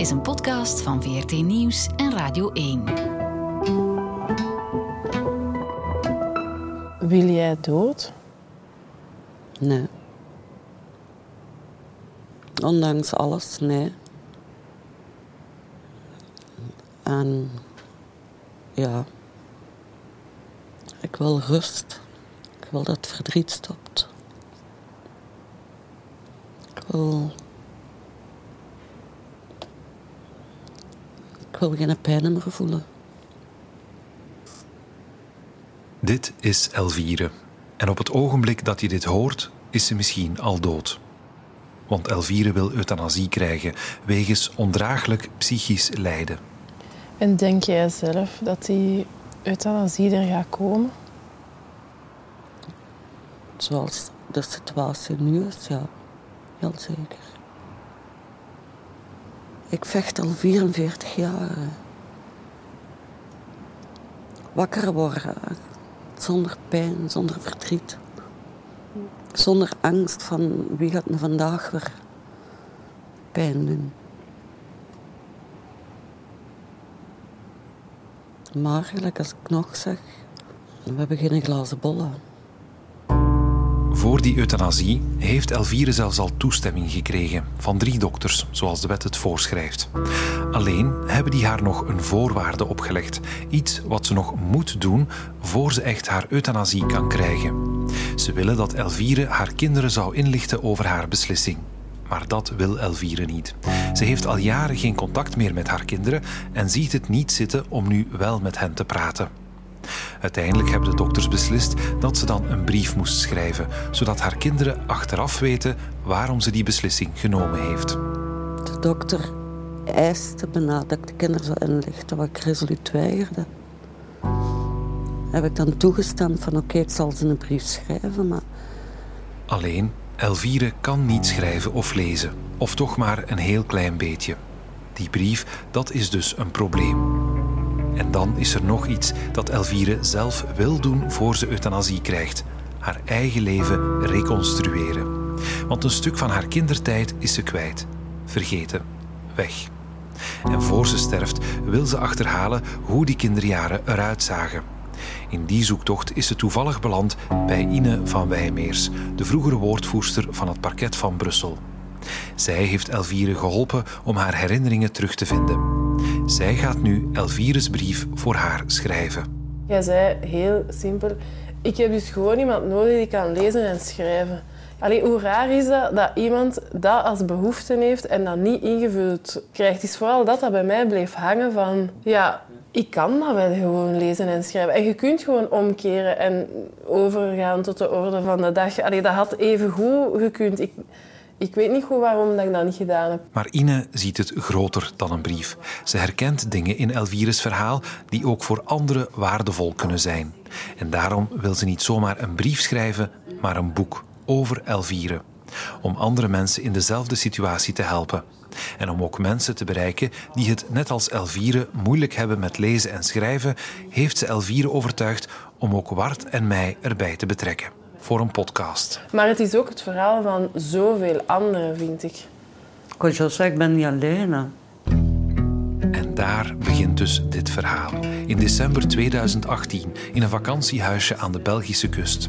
is een podcast van VRT Nieuws en Radio 1. Wil jij dood? Nee. Ondanks alles, nee. En ja, ik wil rust. Ik wil dat het verdriet stopt. Ik wil. Wil geen pijn meer voelen. Dit is Elvire. En op het ogenblik dat je dit hoort, is ze misschien al dood. Want Elvire wil euthanasie krijgen wegens ondraaglijk psychisch lijden. En denk jij zelf dat die euthanasie er gaat komen? Zoals de situatie nu is, ja. Heel zeker. Ik vecht al 44 jaar. Wakker worden. Zonder pijn, zonder verdriet. Zonder angst van wie gaat me vandaag weer pijn doen. Maar gelijk als ik nog zeg, we hebben geen glazen bollen. Voor die euthanasie heeft Elvire zelfs al toestemming gekregen van drie dokters, zoals de wet het voorschrijft. Alleen hebben die haar nog een voorwaarde opgelegd. Iets wat ze nog moet doen voor ze echt haar euthanasie kan krijgen. Ze willen dat Elvire haar kinderen zou inlichten over haar beslissing. Maar dat wil Elvire niet. Ze heeft al jaren geen contact meer met haar kinderen en ziet het niet zitten om nu wel met hen te praten. Uiteindelijk hebben de dokters beslist dat ze dan een brief moest schrijven, zodat haar kinderen achteraf weten waarom ze die beslissing genomen heeft. De dokter eiste bijna dat ik de kinderen zou inlichten, wat ik resoluut weigerde. Heb ik dan toegestaan van oké, ik zal ze een brief schrijven, maar... Alleen, Elvire kan niet schrijven of lezen, of toch maar een heel klein beetje. Die brief, dat is dus een probleem. En dan is er nog iets dat Elvire zelf wil doen voor ze euthanasie krijgt: haar eigen leven reconstrueren. Want een stuk van haar kindertijd is ze kwijt, vergeten, weg. En voor ze sterft wil ze achterhalen hoe die kinderjaren eruit zagen. In die zoektocht is ze toevallig beland bij Ine van Wijmeers, de vroegere woordvoerster van het parket van Brussel. Zij heeft Elvire geholpen om haar herinneringen terug te vinden. Zij gaat nu Elvires brief voor haar schrijven. Jij zei heel simpel, ik heb dus gewoon iemand nodig die kan lezen en schrijven. Allee, hoe raar is dat dat iemand dat als behoefte heeft en dat niet ingevuld krijgt? Is vooral dat dat bij mij bleef hangen van... Ja, ik kan dat wel gewoon lezen en schrijven. En je kunt gewoon omkeren en overgaan tot de orde van de dag. Allee, dat had even goed gekund. Ik, ik weet niet goed waarom dat ik dat niet gedaan heb. Maar Ine ziet het groter dan een brief. Ze herkent dingen in Elvires verhaal die ook voor anderen waardevol kunnen zijn. En daarom wil ze niet zomaar een brief schrijven, maar een boek over Elvire. Om andere mensen in dezelfde situatie te helpen. En om ook mensen te bereiken die het net als Elvire moeilijk hebben met lezen en schrijven, heeft ze Elvire overtuigd om ook Wart en mij erbij te betrekken voor een podcast. Maar het is ook het verhaal van zoveel anderen, vind ik. Ik kan zo zeggen, ik ben niet alleen. En daar begint dus dit verhaal. In december 2018 in een vakantiehuisje aan de Belgische kust.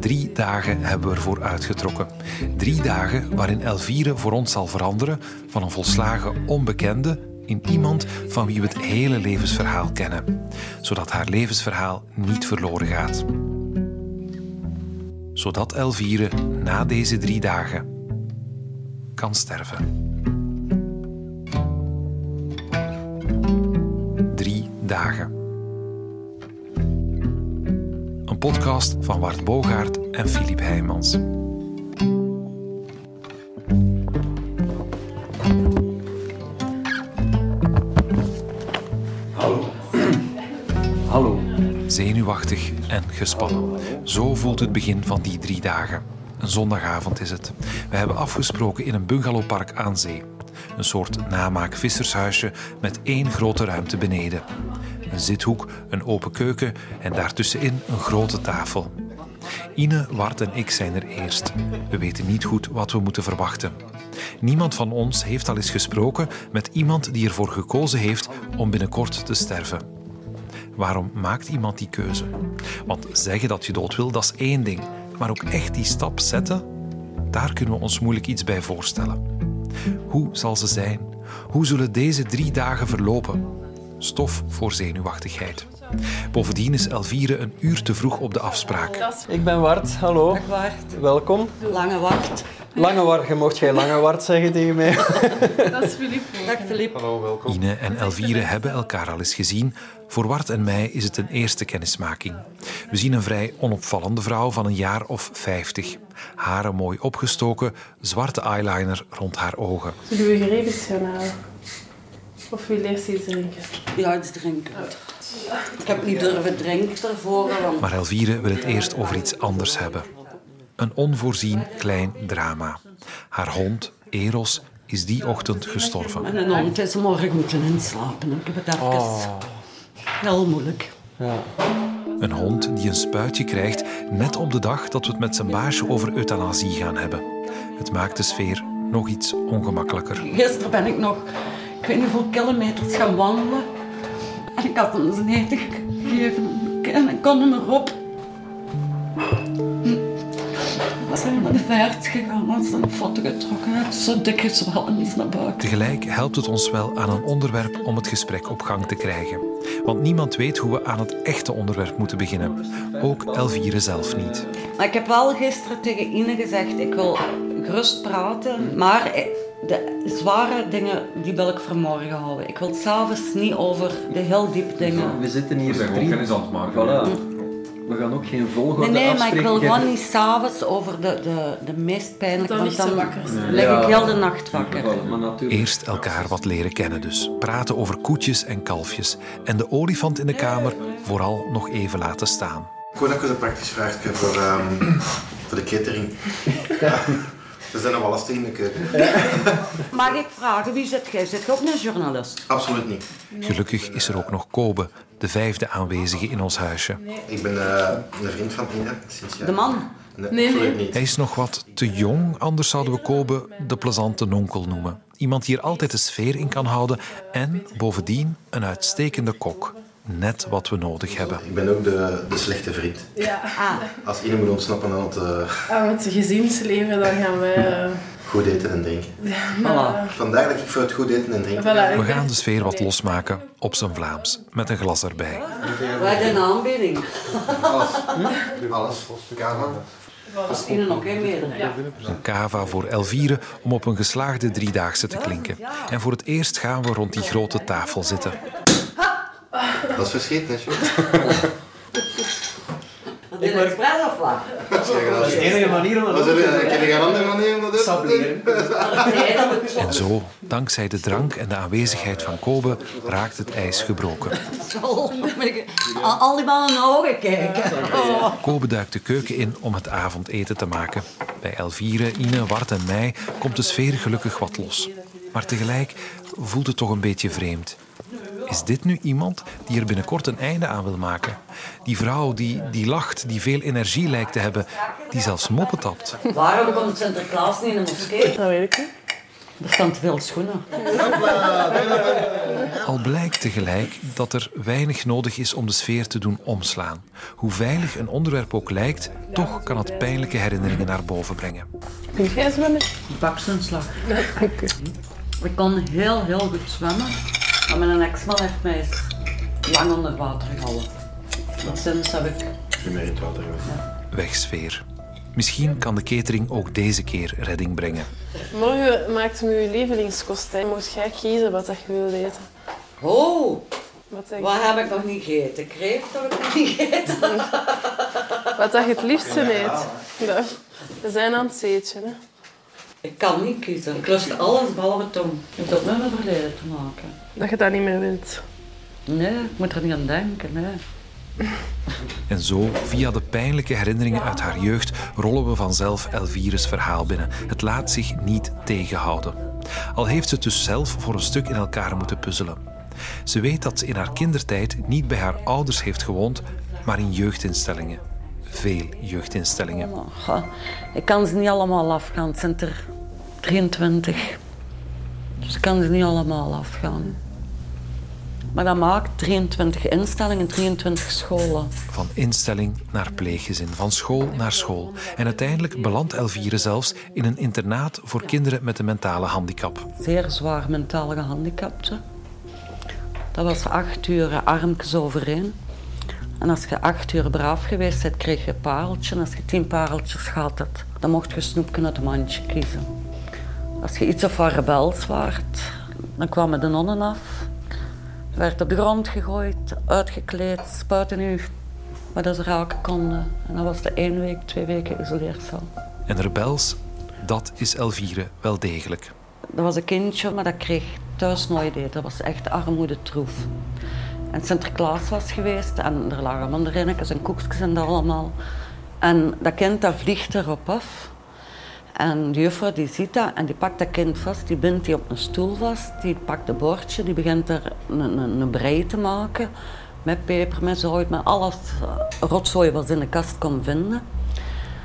Drie dagen hebben we ervoor uitgetrokken. Drie dagen waarin Elvire voor ons zal veranderen van een volslagen onbekende in iemand van wie we het hele levensverhaal kennen, zodat haar levensverhaal niet verloren gaat zodat Elvire na deze drie dagen kan sterven. Drie dagen. Een podcast van Wart Bogaert en Filip Heijmans. zenuwachtig en gespannen. Zo voelt het begin van die drie dagen. Een zondagavond is het. We hebben afgesproken in een bungalowpark aan zee. Een soort namaak vissershuisje met één grote ruimte beneden. Een zithoek, een open keuken en daartussenin een grote tafel. Ine, Wart en ik zijn er eerst. We weten niet goed wat we moeten verwachten. Niemand van ons heeft al eens gesproken met iemand die ervoor gekozen heeft om binnenkort te sterven. Waarom maakt iemand die keuze? Want zeggen dat je dood wil, dat is één ding. Maar ook echt die stap zetten, daar kunnen we ons moeilijk iets bij voorstellen. Hoe zal ze zijn? Hoe zullen deze drie dagen verlopen? Stof voor zenuwachtigheid. Bovendien is Elvire een uur te vroeg op de afspraak. Ik ben Wart, hallo. Dag. Welkom. Lange wacht. Lange Wart, je mocht jij Lange Wart zeggen tegen mij. Dat is Filip. Dag Filip. Hallo, welkom. Ine en Elvire hebben elkaar al eens gezien. Voor Wart en mij is het een eerste kennismaking. We zien een vrij onopvallende vrouw van een jaar of 50. Haren mooi opgestoken, zwarte eyeliner rond haar ogen. Zullen we geregeld gaan halen? Of wil je eerst iets drinken? Ja, iets drinken. Ik heb niet durven drinken ervoor, want Maar Elvire wil het eerst over iets anders hebben. Een onvoorzien klein drama. Haar hond, Eros, is die ochtend gestorven. en een hond is morgen moeten inslapen. Ik heb het even Oh, heel moeilijk. ja. Een hond die een spuitje krijgt net op de dag dat we het met zijn baasje over euthanasie gaan hebben. Het maakt de sfeer nog iets ongemakkelijker. Gisteren ben ik nog, ik weet niet hoeveel kilometers gaan wandelen. En ik had hem zijn eten gegeven en ik kon hem erop. We zijn naar de vaart gegaan en zijn een foto getrokken. Zo dik gezwollen is naar buiten. Tegelijk helpt het ons wel aan een onderwerp om het gesprek op gang te krijgen. Want niemand weet hoe we aan het echte onderwerp moeten beginnen. Ook Elvire zelf niet. Maar ik heb wel gisteren tegen Ine gezegd, ik wil gerust praten, maar de zware dingen die wil ik voor morgen houden. Ik wil s'avonds niet over de heel diep dingen. We zitten hier We zijn drie. aan het maken. Voilà. We gaan ook geen volgorde Nee, nee, maar ik wil gewoon niet s'avonds over de, de, de meest pijnlijke... Dan want lig Ja. ik heel de nacht wakker. Voilà, maar natuurlijk. Eerst elkaar wat leren kennen dus. Praten over koetjes en kalfjes. En de olifant in de kamer vooral nog even laten staan. Gewoon dat ik een praktisch vraagje voor, ehm, voor de catering. Ja. We zijn nog wel lastig in de keuken. Mag ik vragen, wie zit jij? Zit je ook een journalist? Absoluut niet. Gelukkig is er ook nog Kobe, de vijfde aanwezige in ons huisje. Ik ben eh, een vriend van Ine sinds jaar. De man? Nee, Nee, absoluut nee. niet. Hij is nog wat te jong, anders zouden we Kobe de plezante nonkel noemen. Iemand die er altijd de sfeer in kan houden en bovendien een uitstekende kok. Net wat we nodig hebben. Ik ben ook de, de slechte vriend. Ja. Ah, Als Ine moet ontsnappen aan het eh, Aan het gezinsleven, dan gaan wij... eh, goed eten en drinken. voilà. Vandaar dat ik voor het goed eten en drinken voilà, We gaan de sfeer wat losmaken op zijn Vlaams, met een glas erbij. Wij hebben een aanbieding. Alles. Alles. Kava. Dat is Ine ook een meerderheid. Een cava voor Elvire om op een geslaagde driedaagse te klinken. En voor het eerst gaan we rond die grote tafel zitten. Dat is verschiet, hè, Sjoerd? Dat is of wat? Dat is de enige manier om dat te doen. andere manier om dat te doen? En zo, dankzij de drank en de aanwezigheid van Kobe, raakt het ijs gebroken. zo. Al al die mannen naar ogen kijken. Oh. Kobe duikt de keuken in om het avondeten te maken. Bij Elvire, Ine, Wart en mij komt de sfeer gelukkig wat los. Maar tegelijk voelt het toch een beetje vreemd. Is dit nu iemand die er binnenkort een einde aan wil maken? Die vrouw die, die lacht, die veel energie lijkt te hebben, die zelfs moppen tapt. Waarom komt Sinterklaas niet in de moskee? Dat weet ik niet. Er staan te veel schoenen. Al blijkt tegelijk dat er weinig nodig is om de sfeer te doen omslaan. Hoe veilig een onderwerp ook lijkt, toch kan het pijnlijke herinneringen naar boven brengen. Kun jij zwemmen? Baksenslag. Ik kon heel, heel goed zwemmen. Maar mijn ex-man heeft mij eens lang onder water gehouden. Dat sinds heb ik... Niet meer in het water geweest. Wegsfeer. Misschien kan de catering ook deze keer redding brengen. Morgen maakt me je lievelingskost. Moet jij kiezen wat dat je wilt eten. Oh, Wat, dat- wat heb ik nog niet gegeten? Kreeft heb ik nog niet gegeten. wat dat je het liefste eet. Ja. We zijn aan het zeetje. Hè. Ik kan niet kiezen. Ik lust alles behalve tong. Heeft dat met mijn verleden te maken? Dat je dat niet meer wilt. Nee, ik moet er niet aan denken. Nee. En zo, via de pijnlijke herinneringen uit haar jeugd, rollen we vanzelf Elvires verhaal binnen. Het laat zich niet tegenhouden. Al heeft ze het dus zelf voor een stuk in elkaar moeten puzzelen. Ze weet dat ze in haar kindertijd niet bij haar ouders heeft gewoond, maar in jeugdinstellingen. Veel jeugdinstellingen. Oh, ik kan ze niet allemaal afgaan. Het zijn er 23. Dus ik kan ze niet allemaal afgaan. Maar dat maakt 23 instellingen, 23 scholen. Van instelling naar pleeggezin, van school naar school. En uiteindelijk belandt Elvire zelfs in een internaat voor kinderen met een mentale handicap. Zeer zwaar mentaal gehandicapten. Dat was acht uur armpjes overeen. En als je acht uur braaf geweest bent, kreeg je een pareltje. En als je tien pareltjes gehad had, dan mocht je snoepje uit een mandje kiezen. Als je iets of wat rebels waard, dan kwamen de nonnen af. Je werd op de grond gegooid, uitgekleed, spuiten u, waar dat ze raken konden. En dat was de één week, twee weken isoleercel. En rebels, dat is Elvire wel degelijk. Dat was een kindje, maar dat kreeg thuis nooit eten. Dat was echt armoedetroef. En Sinterklaas was geweest en er lagen mandarijnetjes en koekjes en dat allemaal. En dat kind dat vliegt erop af. En de juffrouw die ziet dat en die pakt dat kind vast, die bindt die op een stoel vast, die pakt een bordje, die begint er een, een, een brei te maken. Met peper, met zout, met alles rotzooi wat ze in de kast kon vinden.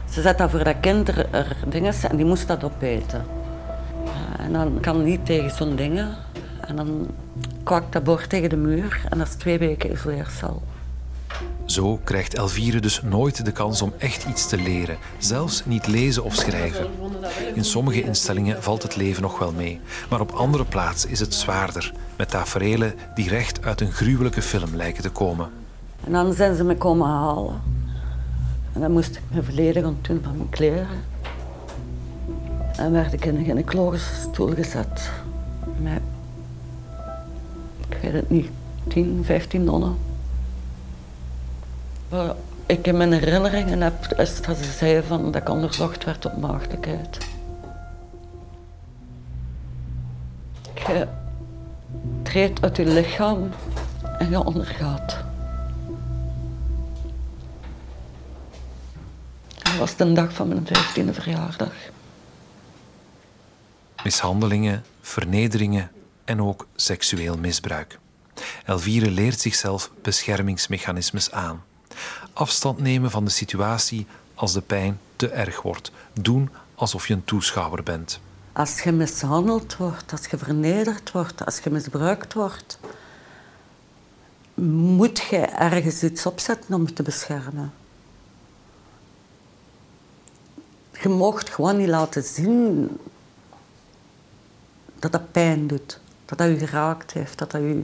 Ze zet dat voor dat kind er, er dingen en die moest dat opeten. En dan kan niet tegen zo'n dingen. En dan kwakt dat bord tegen de muur en dat is twee weken isoleercel. Zo krijgt Elvire dus nooit de kans om echt iets te leren, zelfs niet lezen of schrijven. In sommige instellingen valt het leven nog wel mee, maar op andere plaatsen is het zwaarder, met taferelen die recht uit een gruwelijke film lijken te komen. En dan zijn ze me komen halen. En dan moest ik me volledig ontdoen van mijn kleren. En werd ik in een gynaecologische stoel gezet. Met, ik weet het niet, 10, 15 nonnen. Wat ik in mijn herinneringen heb, is dat ze zeiden van, dat ik onderzocht werd op maagdelijkheid. Je treedt uit je lichaam en je ondergaat. Dat was de dag van mijn 15e verjaardag. Mishandelingen, vernederingen en ook seksueel misbruik. Elvire leert zichzelf beschermingsmechanismes aan. Afstand nemen van de situatie als de pijn te erg wordt. Doen alsof je een toeschouwer bent. Als je mishandeld wordt, als je vernederd wordt, als je misbruikt wordt, moet je ergens iets opzetten om je te beschermen. Je mocht gewoon niet laten zien dat dat pijn doet, dat dat je geraakt heeft, dat dat je...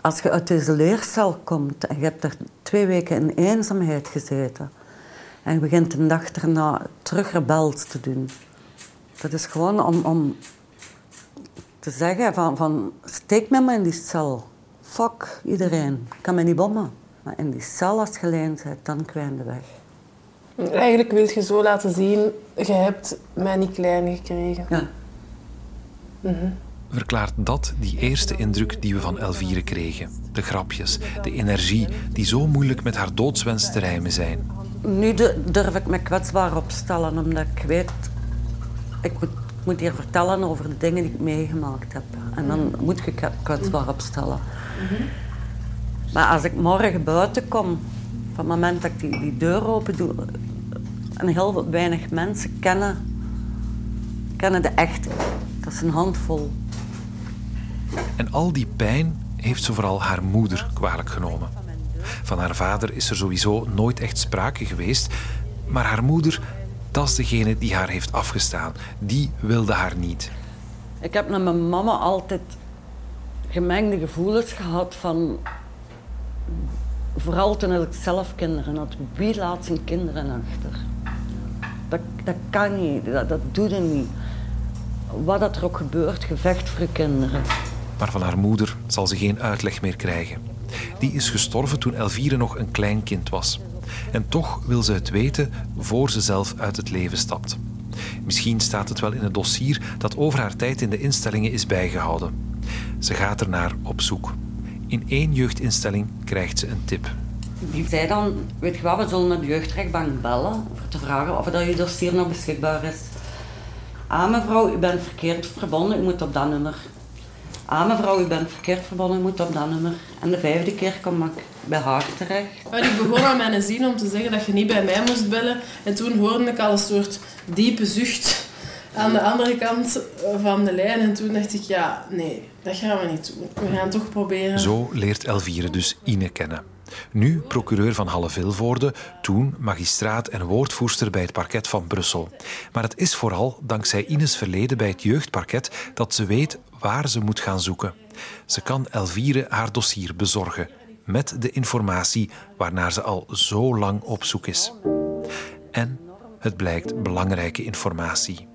Als je uit deze leercel komt en je hebt er twee weken in eenzaamheid gezeten en je begint een dag erna terug rebels te doen, dat is gewoon om, om te zeggen van, van steek me maar in die cel. Fuck iedereen, ik kan me niet bommen. Maar in die cel als je alleen bent, dan kwijt je weg. Eigenlijk wil je zo laten zien, je hebt mij niet klein gekregen. Ja. Verklaart dat die eerste indruk die we van Elvire kregen? De grapjes, de energie die zo moeilijk met haar doodswens te rijmen zijn. Nu du- durf ik me kwetsbaar opstellen, omdat ik weet... Ik moet, ik hier vertellen over de dingen die ik meegemaakt heb. En dan moet je kwetsbaar opstellen. Maar als ik morgen buiten kom, van het moment dat ik die, die deur open doe... En heel weinig mensen kennen, kennen de echte. Dat is een handvol. En al die pijn heeft ze vooral haar moeder kwalijk genomen. Van haar vader is er sowieso nooit echt sprake geweest, maar haar moeder, dat is degene die haar heeft afgestaan. Die wilde haar niet. Ik heb met mijn mama altijd gemengde gevoelens gehad van... Vooral toen ik zelf kinderen had. Wie laat zijn kinderen achter? Dat, dat kan niet, dat, dat doet er niet. Wat dat er ook gebeurt, gevecht voor kinderen. Maar van haar moeder zal ze geen uitleg meer krijgen. Die is gestorven toen Elvire nog een klein kind was. En toch wil ze het weten voor ze zelf uit het leven stapt. Misschien staat het wel in het dossier dat over haar tijd in de instellingen is bijgehouden. Ze gaat ernaar op zoek. In één jeugdinstelling krijgt ze een tip. Die zei dan, weet je wat, we zullen naar de jeugdrechtbank bellen om te vragen of dat je dossier nog beschikbaar is. Ah mevrouw, u bent verkeerd verbonden, u moet op dat nummer. Ah mevrouw, u bent verkeerd verbonden, u moet op dat nummer. En de vijfde keer kwam ik bij haar terecht. Maar ik begon aan mijn zin om te zeggen dat je niet bij mij moest bellen. En toen hoorde ik al een soort diepe zucht aan de andere kant van de lijn. En toen dacht ik, ja, nee, dat gaan we niet doen. We gaan het toch proberen. Zo leert Elvire dus Ine kennen. Nu procureur van Halle-Vilvoorde, toen magistraat en woordvoerster bij het parket van Brussel. Maar het is vooral dankzij Ines verleden bij het jeugdparket dat ze weet waar ze moet gaan zoeken. Ze kan Elvire haar dossier bezorgen met de informatie waarnaar ze al zo lang op zoek is. En het blijkt belangrijke informatie.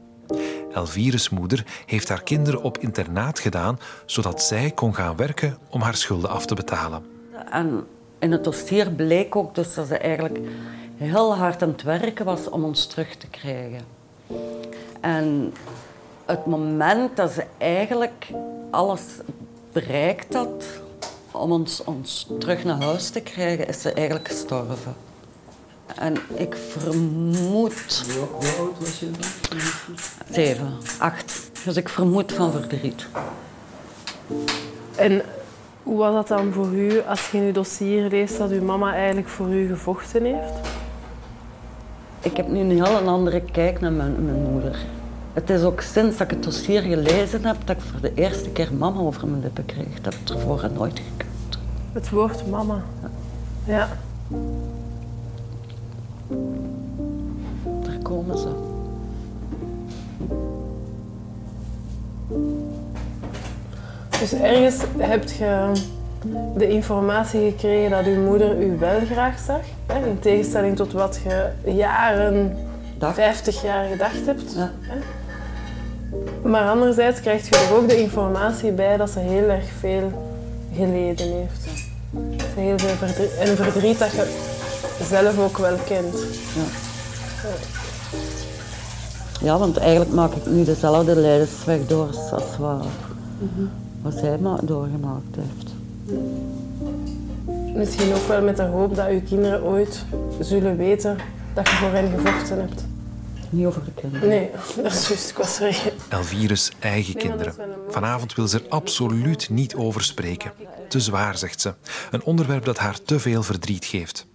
Elvires moeder heeft haar kinderen op internaat gedaan zodat zij kon gaan werken om haar schulden af te betalen. En in het dossier bleek ook dus dat ze eigenlijk heel hard aan het werken was om ons terug te krijgen. En het moment dat ze eigenlijk alles bereikt had om ons, ons terug naar huis te krijgen, is ze eigenlijk gestorven. En ik vermoed... Hoe oud was je dan? Zeven, acht. Dus ik vermoed van verdriet. En hoe was dat dan voor u als je in uw dossier leest dat uw mama eigenlijk voor u gevochten heeft? Ik heb nu een heel andere kijk naar mijn, mijn moeder. Het is ook sinds dat ik het dossier gelezen heb dat ik voor de eerste keer mama over mijn lippen kreeg. Dat heb ik ervoor nooit gekund. Het woord mama. Ja. Daar komen ze. Dus ergens heb je de informatie gekregen dat uw moeder u wel graag zag. Hè? In tegenstelling tot wat je jaren, Dag. 50 jaar gedacht hebt. Ja. Hè? Maar anderzijds krijg je er ook de informatie bij dat ze heel erg veel geleden heeft. Ze Heel veel verdriet, en verdriet dat je zelf ook wel kent. Ja, want eigenlijk maak ik nu dezelfde leidersweg door als wat, wat zij ma- doorgemaakt heeft. Misschien ook wel met de hoop dat uw kinderen ooit zullen dat je voor hen gevochten hebt. Niet over de kinderen. Nee, dat is juist, ik was er. Elvires eigen Nee, maar kinderen. Vanavond wil ze er absoluut niet over spreken. Te zwaar, zegt ze. Een onderwerp dat haar te veel verdriet geeft.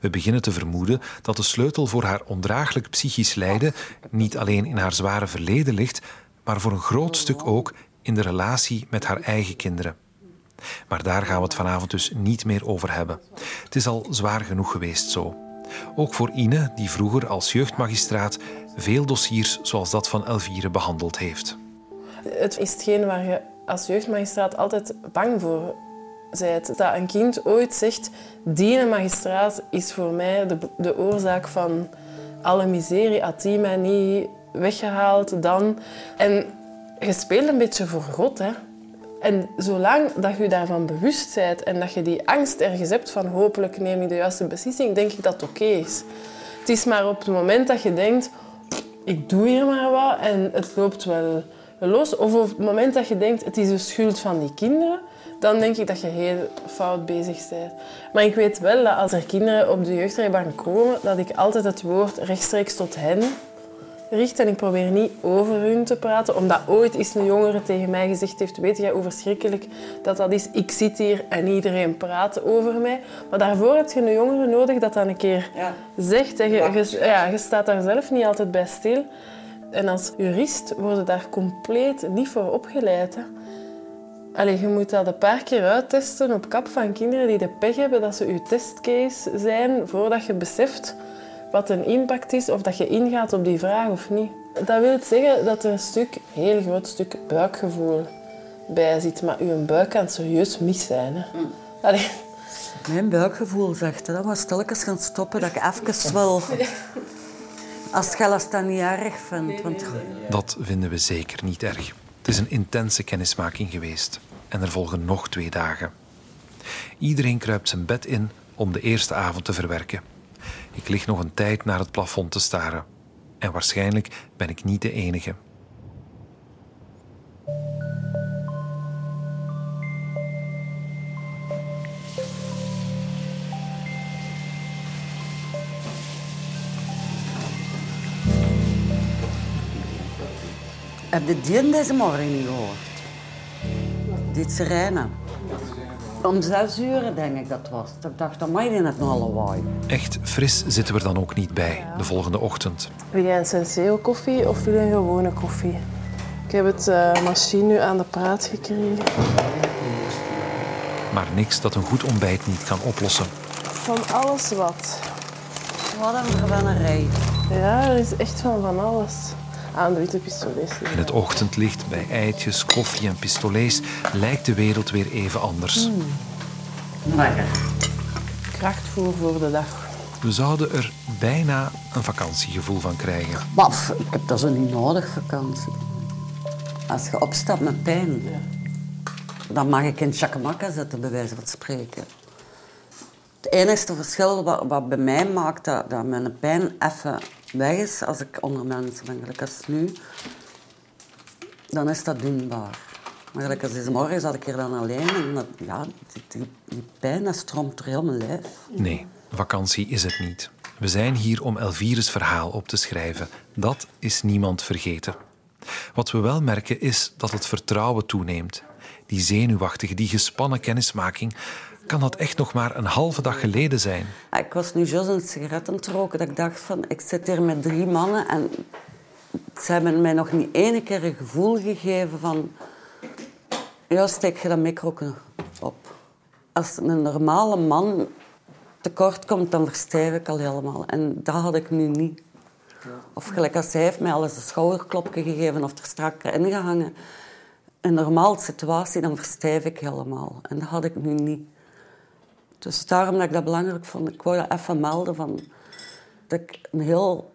We beginnen te vermoeden dat de sleutel voor haar ondraaglijk psychisch lijden niet alleen in haar zware verleden ligt, maar voor een groot stuk ook in de relatie met haar eigen kinderen. Maar daar gaan we het vanavond dus niet meer over hebben. Het is al zwaar genoeg geweest zo. Ook voor Ine, die vroeger als jeugdmagistraat veel dossiers zoals dat van Elvire behandeld heeft. Het is hetgeen waar je als jeugdmagistraat altijd bang voor bent. Dat een kind ooit zegt, die magistraat is voor mij de, de oorzaak van alle miserie. Had die mij niet weggehaald, dan... En je speelt een beetje voor God, hè. En zolang dat je daarvan bewust bent en dat je die angst ergens hebt van hopelijk neem ik de juiste beslissing, denk ik dat het oké is. Het is maar op het moment dat je denkt, ik doe hier maar wat en het loopt wel los. Of op het moment dat je denkt, het is de schuld van die kinderen, dan denk ik dat je heel fout bezig bent. Maar ik weet wel dat als er kinderen op de jeugdrechtbank komen, dat ik altijd het woord rechtstreeks tot hen richt. En ik probeer niet over hun te praten, omdat ooit eens een jongere tegen mij gezegd heeft, weet jij hoe verschrikkelijk dat dat is? Ik zit hier en iedereen praat over mij. Maar daarvoor heb je een jongere nodig dat dan een keer Ja. zegt. En je, je, ja, je staat daar zelf niet altijd bij stil. En als jurist word je daar compleet niet voor opgeleid. Hè. Allee, je moet dat een paar keer uittesten op kap van kinderen die de pech hebben dat ze je testcase zijn voordat je beseft wat een impact is of dat je ingaat op die vraag of niet. Dat wil zeggen dat er een stuk, heel groot stuk buikgevoel bij zit. Maar uw buik kan serieus mis zijn. Hè. Allee, Mijn buikgevoel zegt dat we stilletjes gaan stoppen, dat ik even wel... Als Gellas dat niet erg vindt. Want Dat vinden we zeker niet erg. Het is een intense kennismaking geweest. En er volgen nog twee dagen. Iedereen kruipt zijn bed in om de eerste avond te verwerken. Ik lig nog een tijd naar het plafond te staren. En waarschijnlijk ben ik niet de enige. heb je die deze morgen niet gehoord? dit sirene. Om zes uur denk ik dat was. Ik dacht, dat mag je net nog lawaai. Echt fris zitten we er dan ook niet bij de volgende ochtend. Wil jij een Senseo koffie of wil je een gewone koffie? Ik heb het eh, machine nu aan de praat gekregen. Maar niks dat een goed ontbijt niet kan oplossen. Van alles wat. Wat een verwennerij. Ja, er is echt van van alles. Aan de witte. In het ochtendlicht, bij eitjes, koffie en pistolets, lijkt de wereld weer even anders. Lekker. Krachtvoer voor de dag. We zouden er bijna een vakantiegevoel van krijgen. Maar pff, ik heb dat zo niet nodig, vakantie. Als je opstaat met pijn, dan mag ik in chakemaka zitten, bij wijze van spreken. Het enige verschil wat, wat bij mij maakt dat, dat mijn pijn even weg is als ik onder mensen ben, gelijk als nu, dan is dat doenbaar. Maar gelijk als deze morgen zat ik hier dan alleen en ja, die, pijn stroomt door heel mijn lijf. Nee, vakantie is het niet. We zijn hier om Elvires verhaal op te schrijven. Dat is niemand vergeten. Wat we wel merken is dat het vertrouwen toeneemt. Die zenuwachtige, die gespannen kennismaking, kan dat echt nog maar een halve dag geleden zijn. Ik was nu juist een sigaret aan het roken dat ik dacht van, ik zit hier met drie mannen en ze hebben mij nog niet ene keer een gevoel gegeven van, ja, steek je dat micro op. Als een normale man tekort komt, dan verstijf ik al helemaal. En dat had ik nu niet. Of gelijk als hij heeft mij al eens een schouderklopje gegeven of er strakker ingehangen. In een normale situatie, dan verstijf ik helemaal. En dat had ik nu niet. Dus daarom dat ik dat belangrijk vond. Ik wou dat even melden van dat ik een heel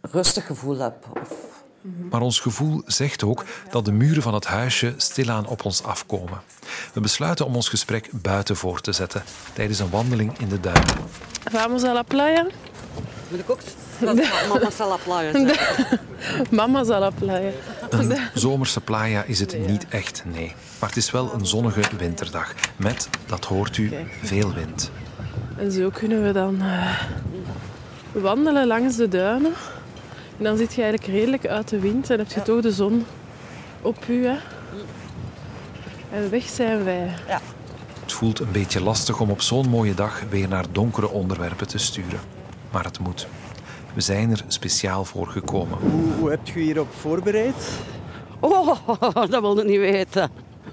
rustig gevoel heb. Of, Maar ons gevoel zegt ook dat de muren van het huisje stilaan op ons afkomen. We besluiten om ons gesprek buiten voor te zetten tijdens een wandeling in de duinen. Vamos a la playa? Moet ik ook mama zal playa zeggen. Mama's a la playa. Een zomerse playa is het niet echt, nee. Maar het is wel een zonnige winterdag met, dat hoort u, veel wind. En zo kunnen we dan eh, wandelen langs de duinen. En dan zit je eigenlijk redelijk uit de wind en heb je toch de zon op u. Hè? En weg zijn wij. Het voelt een beetje lastig om op zo'n mooie dag weer naar donkere onderwerpen te sturen. Maar het moet. We zijn er speciaal voor gekomen. Hoe, hoe heb je hierop voorbereid? Oh, dat wil ik niet weten.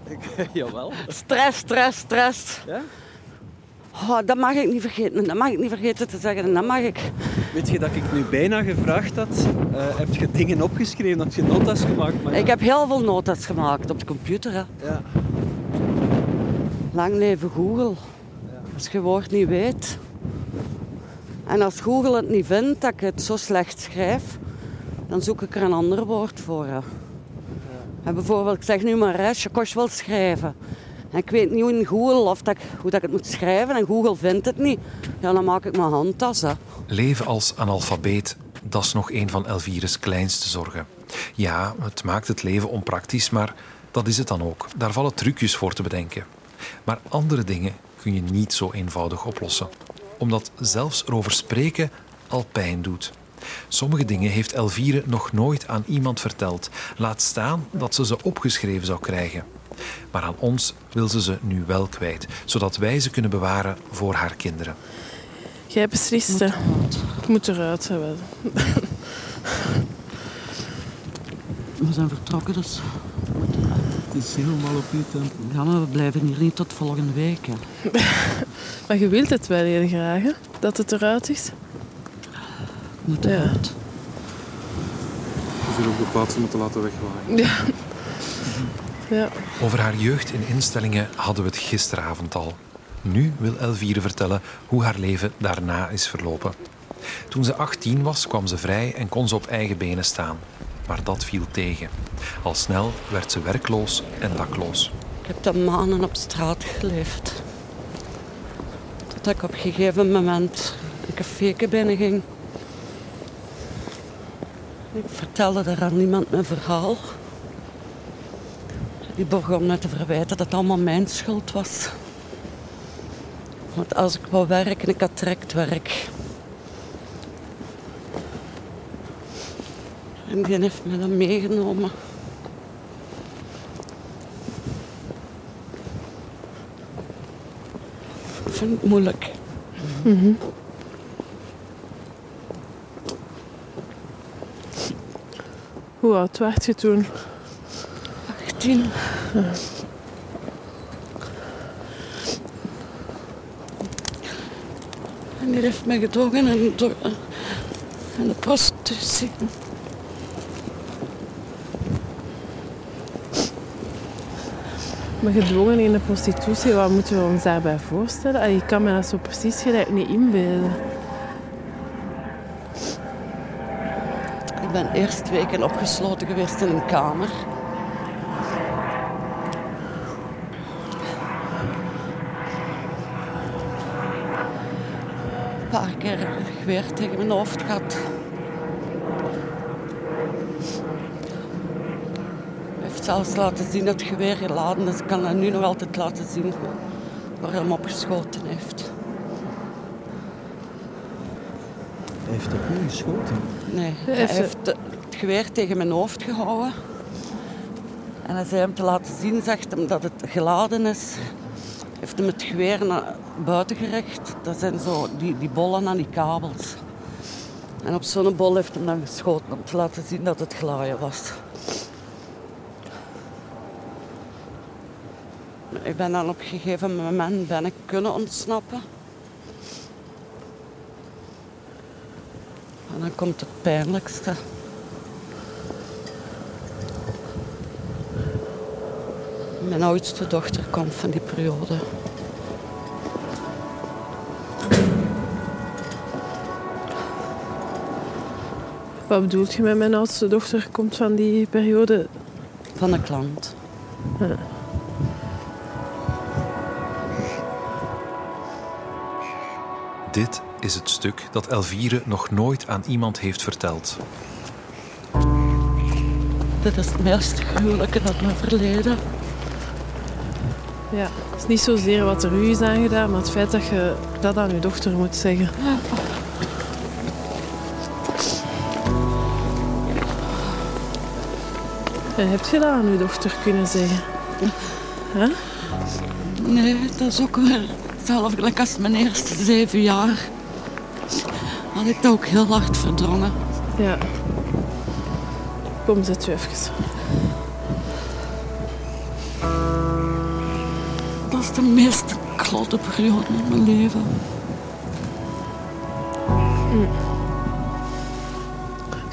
Jawel. Stress, stress, stress. Ja? Oh, dat mag ik niet vergeten. Dat mag ik niet vergeten te zeggen. Dat mag ik. Weet je dat ik nu bijna gevraagd had? eh, heb je dingen opgeschreven? Had je notas gemaakt? Maar ja. Ik heb heel veel notas gemaakt op de computer. Hè. Ja. Lang leven Google. Als je woord niet weet. En als Google het niet vindt dat ik het zo slecht schrijf, dan zoek ik er een ander woord voor. En bijvoorbeeld, ik zeg nu maar, hè, Chakos wil schrijven. En ik weet niet hoe in Google of dat ik, hoe dat ik het moet schrijven en Google vindt het niet. Ja, dan maak ik mijn handtas. Hè. Leven als analfabeet, dat is nog een van Elvires kleinste zorgen. Ja, het maakt het leven onpraktisch, maar dat is het dan ook. Daar vallen trucjes voor te bedenken. Maar andere dingen kun je niet zo eenvoudig oplossen. Omdat zelfs erover spreken al pijn doet. Sommige dingen heeft Elvire nog nooit aan iemand verteld. Laat staan dat ze ze opgeschreven zou krijgen. Maar aan ons wil ze ze nu wel kwijt, zodat wij ze kunnen bewaren voor haar kinderen. Jij beslist. hè. Ik moet eruit. We zijn vertrokken, dus Het is helemaal op uw tempo. ja, maar we blijven hier niet tot volgende week. Hè. Maar je wilt het wel heel graag, hè? dat het eruit is. We moeten Ja. uit. We zullen op de plaatsen moeten laten wegwaaien. Ja. ja. Over haar jeugd in instellingen hadden we het gisteravond al. Nu wil Elvire vertellen hoe haar leven daarna is verlopen. Toen ze 18 was, kwam ze vrij en kon ze op eigen benen staan. Maar dat viel tegen. Al snel werd ze werkloos en dakloos. Ik heb dan maanden op straat geleefd. Tot ik op een gegeven moment een café binnenging. Ik vertelde daar aan niemand mijn verhaal. Die begon me te verwijten dat het allemaal mijn schuld was. Want als ik wou werken, ik had direct werk. En die heeft me dan meegenomen. Ik vind het moeilijk. Mhm. Hoe oud werd je toen? 18. En die heeft mij getogen en de post zitten. Maar gedwongen in de prostitutie, wat moeten we ons daarbij voorstellen? Ik kan me dat zo precies gelijk niet inbeelden. Ik ben eerst weken opgesloten geweest in een kamer. Een paar keer geweer tegen mijn hoofd gehad. Hij heeft zelfs laten zien dat het geweer geladen is. Ik kan dat nu nog altijd laten zien waar hij hem opgeschoten heeft. Hij heeft op u geschoten. Nee, hij heeft- heeft het geweer tegen mijn hoofd gehouden. En hij zei hem te laten zien, zegt hem dat het geladen is. Heeft hem het geweer naar buiten gericht. Dat zijn zo die, die bollen aan die kabels. En op zo'n bol heeft hem dan geschoten om te laten zien dat het geladen was. Ik ben dan op een gegeven moment ben ik kunnen ontsnappen. En dan komt het pijnlijkste. Mijn oudste dochter komt van die periode. Wat bedoelt je met mijn oudste dochter komt van die periode? Van een klant. Dit is het stuk dat Elvire nog nooit aan iemand heeft verteld. Dit is het meest gruwelijke uit mijn verleden. Ja, het is niet zozeer wat er u is aangedaan, maar het feit dat je dat aan je dochter moet zeggen. En heb je dat aan je dochter kunnen zeggen? Nee, dat is ook weer hetzelfde gelijk als mijn eerste zeven jaar. Had ik dat ook heel hard verdrongen. Ja. Kom, zet u even. Dat is de meest klote periode in mijn leven.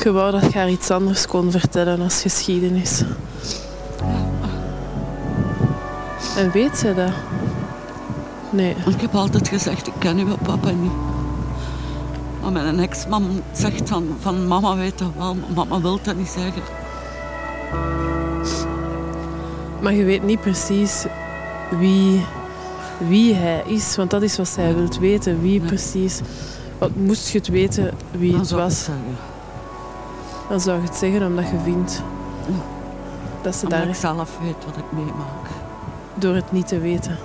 Je wou dat je haar iets anders kon vertellen als geschiedenis. En weet ze dat? Nee. Ik heb altijd gezegd, ik ken uw papa niet. Maar mijn ex-man zegt dan van mama weet dat wel, maar mama wil dat niet zeggen. Maar je weet niet precies wie, wie hij is, want dat is wat zij wilt weten. Wie Nee. precies. Want moest je het weten wie Dan het was, dan zou je het zeggen omdat je vindt Ja. dat ze Omdat daar ik zelf weet wat ik meemaak. door het niet te weten.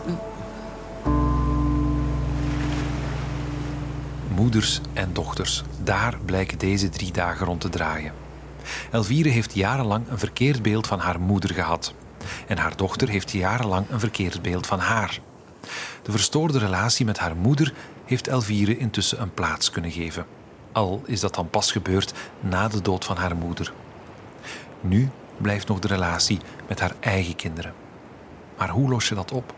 Moeders en dochters, daar blijken deze drie dagen rond te draaien. Elvire heeft jarenlang een verkeerd beeld van haar moeder gehad. En haar dochter heeft jarenlang een verkeerd beeld van haar. De verstoorde relatie met haar moeder heeft Elvire intussen een plaats kunnen geven. Al is dat dan pas gebeurd na de dood van haar moeder. Nu blijft nog de relatie met haar eigen kinderen. Maar hoe los je dat op?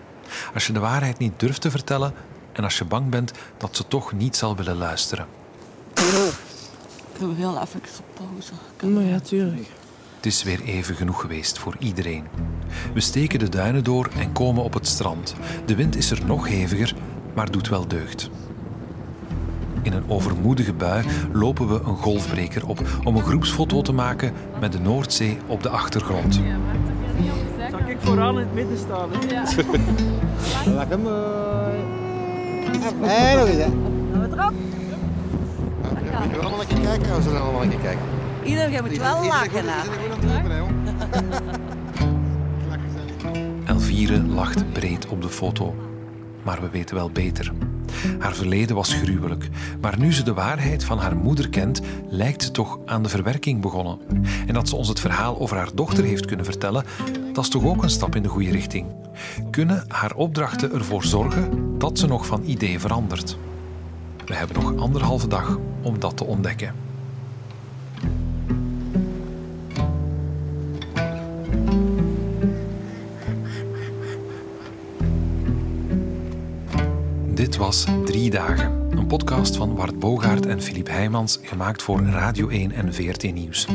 Als je de waarheid niet durft te vertellen en als je bang bent dat ze toch niet zal willen luisteren. Ik wil heel even pauze. Maar dat? ja, tuurlijk. Het is weer even genoeg geweest voor iedereen. We steken de duinen door en komen op het strand. De wind is er nog heviger, maar doet wel deugd. In een overmoedige bui lopen we een golfbreker op om een groepsfoto te maken met de Noordzee op de achtergrond. Zal ik vooraan in het midden staan? Hè? Lekker mooi. Nee, nog eens hè. We gaan allemaal een keer kijken. We zullen allemaal een keer kijken. Iedereen moet wel lachen, hè. Elvire lacht breed op de foto. Maar we weten wel beter. Haar verleden was gruwelijk, maar nu ze de waarheid van haar moeder kent, lijkt ze toch aan de verwerking begonnen. En dat ze ons het verhaal over haar dochter heeft kunnen vertellen, dat is toch ook een stap in de goede richting. Kunnen haar opdrachten ervoor zorgen dat ze nog van idee verandert? We hebben nog anderhalve dag om dat te ontdekken. Was Drie Dagen, een podcast van Wart Bogaert en Filip Heijmans, gemaakt voor Radio 1 en VRT Nieuws.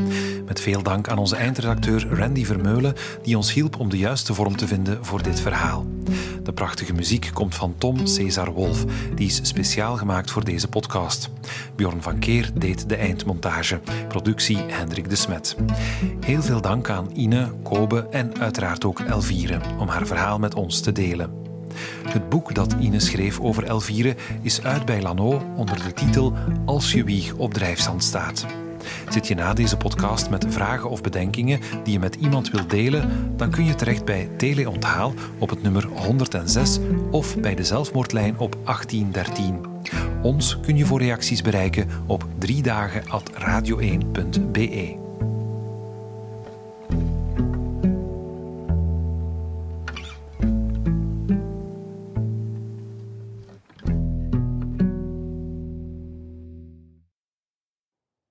Met veel dank aan onze eindredacteur Randy Vermeulen, die ons hielp om de juiste vorm te vinden voor dit verhaal. De prachtige muziek komt van Tom Cesar Wolf, die is speciaal gemaakt voor deze podcast. Bjorn van Keer deed de eindmontage, productie Hendrik de Smet. Heel veel dank aan Ine, Kobe en uiteraard ook Elvire om haar verhaal met ons te delen. Het boek dat Ine schreef over Elvire is uit bij Lano onder de titel Als je wieg op drijfzand staat. Zit je na deze podcast met vragen of bedenkingen die je met iemand wilt delen, dan kun je terecht bij Teleonthaal op het nummer 106 of bij de zelfmoordlijn op 1813. Ons kun je voor reacties bereiken op 3 dagen radio1.be.